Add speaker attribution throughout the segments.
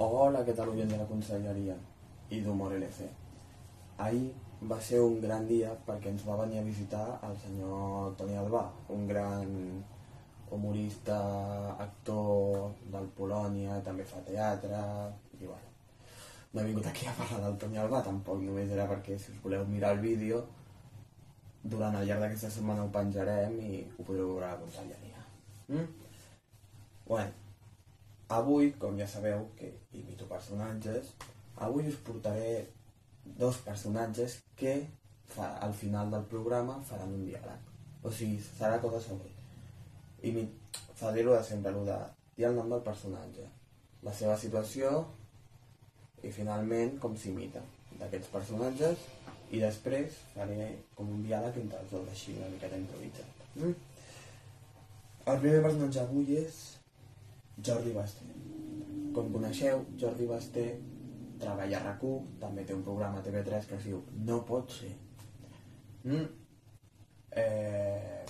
Speaker 1: Hola, què tal, de la Conselleria i d'Humor LC. Ahir va ser un gran dia perquè ens va venir a visitar el senyor Toni Albà, un gran humorista, actor del Polònia, també fa teatre, i bueno, no he vingut aquí a parlar del Toni Albà, tampoc només era perquè si us voleu mirar el vídeo, durant el llarg d'aquesta setmana ho penjarem i ho podreu veure a la Conselleria. Mm? Bueno, avui, com ja sabeu, que imito personatges, avui us portaré dos personatges que al final del programa faran un diàleg. O sigui, serà cosa sobre. I faré-ho de sempre, lo de dir el nom del personatge, la seva situació i finalment com s'imita d'aquests personatges i després faré com un diàleg entre els dos, així una miqueta improvisat. Mm? El primer personatge avui és Jordi Basté. Com coneixeu, Jordi Basté treballa a rac també té un programa a TV3 que es diu No pot ser. Mm. Eh,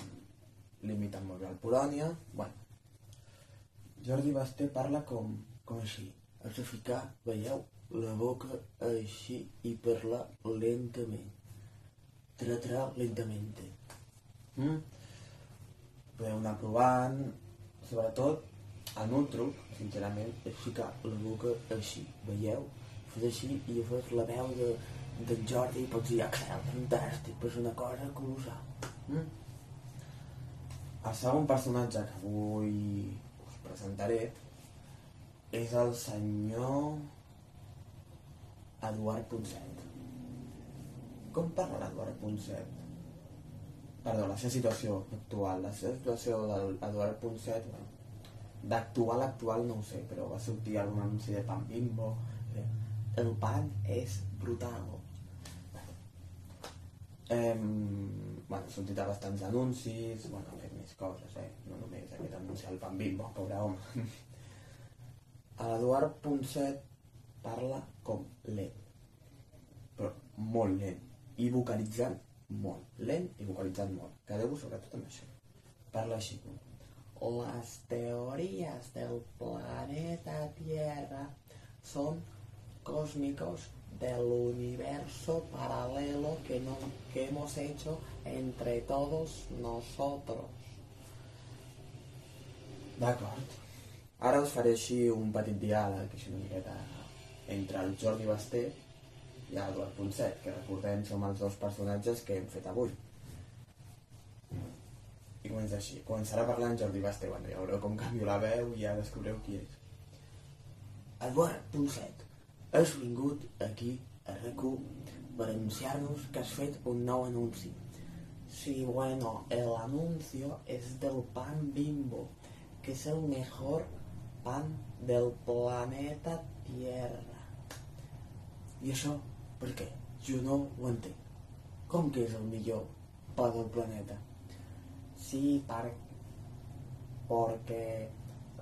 Speaker 1: Limiten molt bé el Polònia. Bueno, Jordi Basté parla com, com així. Has de ficar, veieu, la boca així i parlar lentament. Tratar lentament. Mm? Podeu anar provant, sobretot el meu truc, sincerament, és ficar la boca així, veieu? Fes així i fes la veu de, de Jordi i pots dir, excel, fantàstic, però és una cosa colossal. Mm? El segon personatge que avui us presentaré és el senyor Eduard Ponset. Com parla l'Eduard Ponset? Perdó, la seva situació actual, la seva situació de l'Eduard Ponset, bueno, d'actual actual no ho sé, però va sortir algun anunci de pan bimbo, el pan és brutal. Eh, bueno, ha sortit a bastants anuncis, bueno, ha fet més coses, eh? no només aquest anunci al pan bimbo, pobre home. L'Eduard Ponset parla com lent, però molt lent, i vocalitzant molt, lent i vocalitzant molt. Quedeu-vos sobretot amb això. Parla així. Las teorías del planeta Tierra son cósmicos del universo paralelo que, no, que hemos hecho entre todos nosotros. D'acord. Ara us faré així un petit diàleg, així una miqueta, entre el Jordi Basté i l'Eduard Ponset, que recordem som els dos personatges que hem fet avui. I comença així. Començarà parlant Jordi Basté, bueno, ja veureu com canvio la veu i ja descobreu qui és. Eduard Ponset, has vingut aquí a rac per anunciar-nos que has fet un nou anunci. Sí, bueno, el anuncio es del pan bimbo, que es el mejor pan del planeta Tierra. I això, per què? Jo no ho entenc. Com que és el millor pa del planeta? Sí, porque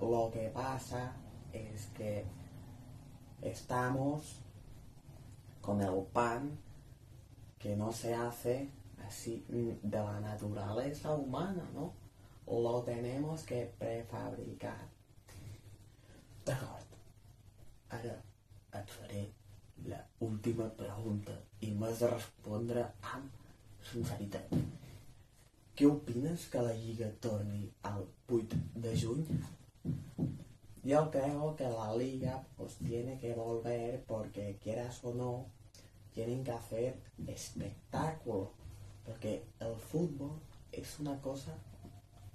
Speaker 1: lo que pasa es que estamos con el pan que no se hace así de la naturaleza humana, ¿no? Lo tenemos que prefabricar. Et faré la última pregunta i m'has de respondre amb sinceritat. Què opines que la Lliga torni al 8 de juny? Yo creo que la liga pues tiene que volver porque quieras o no, tienen que hacer espectáculo. Porque el fútbol es una cosa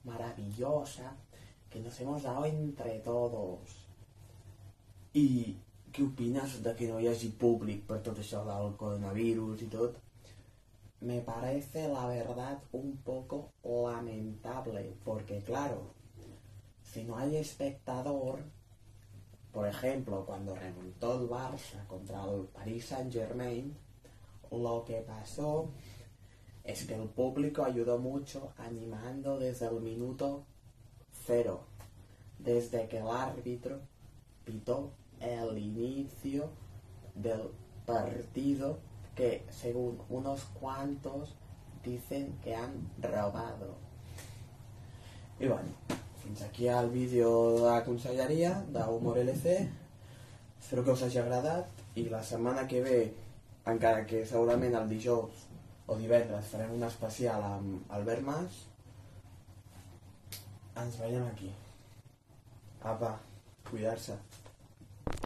Speaker 1: maravillosa que nos hemos dado entre todos. I què opines de que no hi hagi públic per tot això del coronavirus i tot? Me parece la verdad un poco lamentable, porque claro, si no hay espectador, por ejemplo, cuando remontó el Barça contra el Paris Saint Germain, lo que pasó es que el público ayudó mucho animando desde el minuto cero, desde que el árbitro pitó el inicio del partido que según unos cuantos dicen que han robado. I bueno, fins aquí el vídeo de la conselleria d'Humor LC. Espero que us hagi agradat i la setmana que ve, encara que segurament el dijous o divendres farem un especial amb Albert Mas, ens veiem aquí. Apa, cuidar-se.